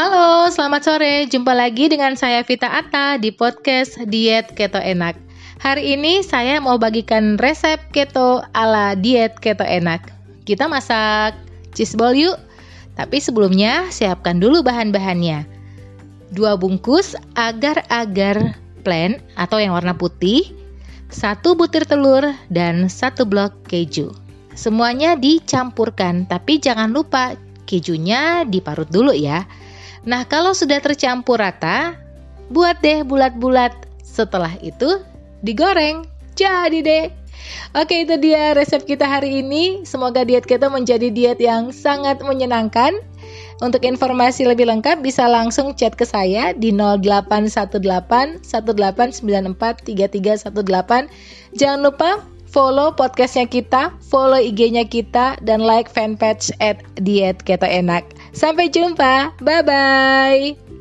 Halo, selamat sore. Jumpa lagi dengan saya Vita Atta di podcast Diet Keto Enak. Hari ini saya mau bagikan resep keto ala diet keto enak. Kita masak cheese ball yuk. Tapi sebelumnya siapkan dulu bahan-bahannya. Dua bungkus agar-agar plain atau yang warna putih, satu butir telur, dan satu blok keju. Semuanya dicampurkan, tapi jangan lupa kejunya diparut dulu ya. Nah, kalau sudah tercampur rata, buat deh bulat-bulat. Setelah itu, digoreng. Jadi deh. Oke, itu dia resep kita hari ini. Semoga diet kita menjadi diet yang sangat menyenangkan. Untuk informasi lebih lengkap bisa langsung chat ke saya di 0818 1894 3318. Jangan lupa follow podcastnya kita, follow IG-nya kita, dan like fanpage at Diet Keto Enak. Sampai jumpa, bye-bye.